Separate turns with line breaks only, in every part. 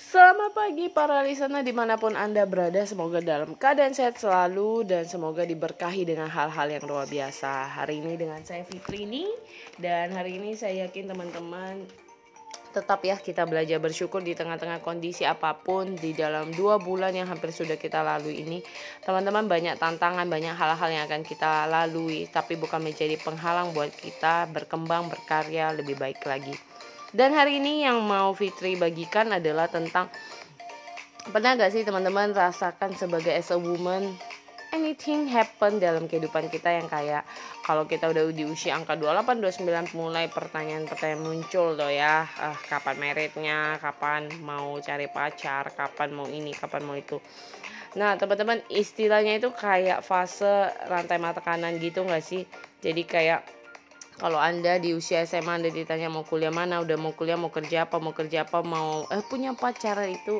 Selamat pagi para listener di mana pun Anda berada. Semoga dalam keadaan sehat selalu Dan semoga diberkahi dengan hal-hal yang luar biasa. Hari ini dengan saya Fitri ini Dan hari ini saya yakin teman-teman tetap ya kita belajar bersyukur di tengah-tengah kondisi apa pun di dalam dua bulan yang hampir sudah kita lalui ini. Teman-teman banyak tantangan banyak hal-hal yang akan kita lalui tapi bukan menjadi penghalang buat kita berkembang berkarya lebih baik lagi dan hari ini yang mau Fitri bagikan adalah tentang pernah gak sih teman-teman rasakan sebagai as a woman anything happen dalam kehidupan kita yang kayak kalau kita udah di usia angka 28 29 mulai pertanyaan-pertanyaan muncul tuh ya ah, kapan meritnya kapan mau cari pacar kapan mau ini kapan mau itu. Nah teman-teman istilahnya itu kayak fase rantai mata kanan gitu gak sih? Jadi kayak kalau anda di usia SMA anda ditanya mau kuliah mana udah mau kuliah mau kerja apa mau kerja apa mau eh punya pacar itu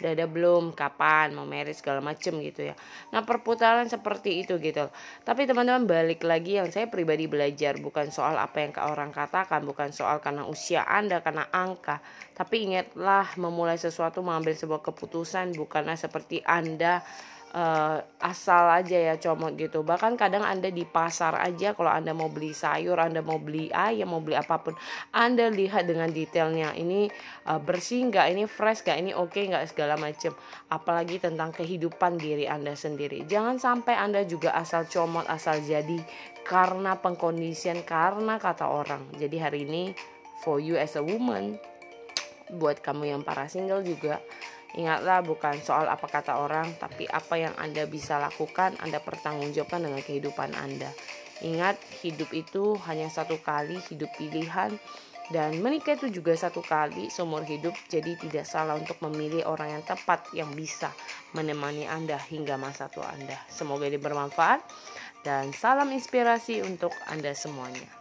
udah ada belum kapan mau married segala macem gitu ya. Nah perputaran seperti itu gitu. Tapi teman-teman balik lagi yang saya pribadi belajar bukan soal apa yang orang katakan bukan soal karena usia anda karena angka. Tapi ingatlah memulai sesuatu mengambil sebuah keputusan bukanlah seperti anda uh, asal aja ya comot gitu. Bahkan kadang anda di pasar aja kalau anda mau beli sayur anda mau beli ayam mau beli apa pun anda lihat dengan detailnya ini uh, bersih nggak ini fresh nggak ini oke okay nggak segala macam apalagi tentang kehidupan diri anda sendiri. Jangan sampai anda juga asal comot asal jadi karena pengkondisian karena kata orang. Jadi hari ini for you as a woman buat kamu yang para single juga Ingatlah bukan soal apa kata orang, tapi apa yang Anda bisa lakukan, Anda pertanggungjawabkan dengan kehidupan Anda. Ingat, hidup itu hanya satu kali, hidup pilihan, dan menikah itu juga satu kali seumur hidup, jadi tidak salah untuk memilih orang yang tepat yang bisa menemani Anda hingga masa tua Anda. Semoga ini bermanfaat, dan salam inspirasi untuk Anda semuanya.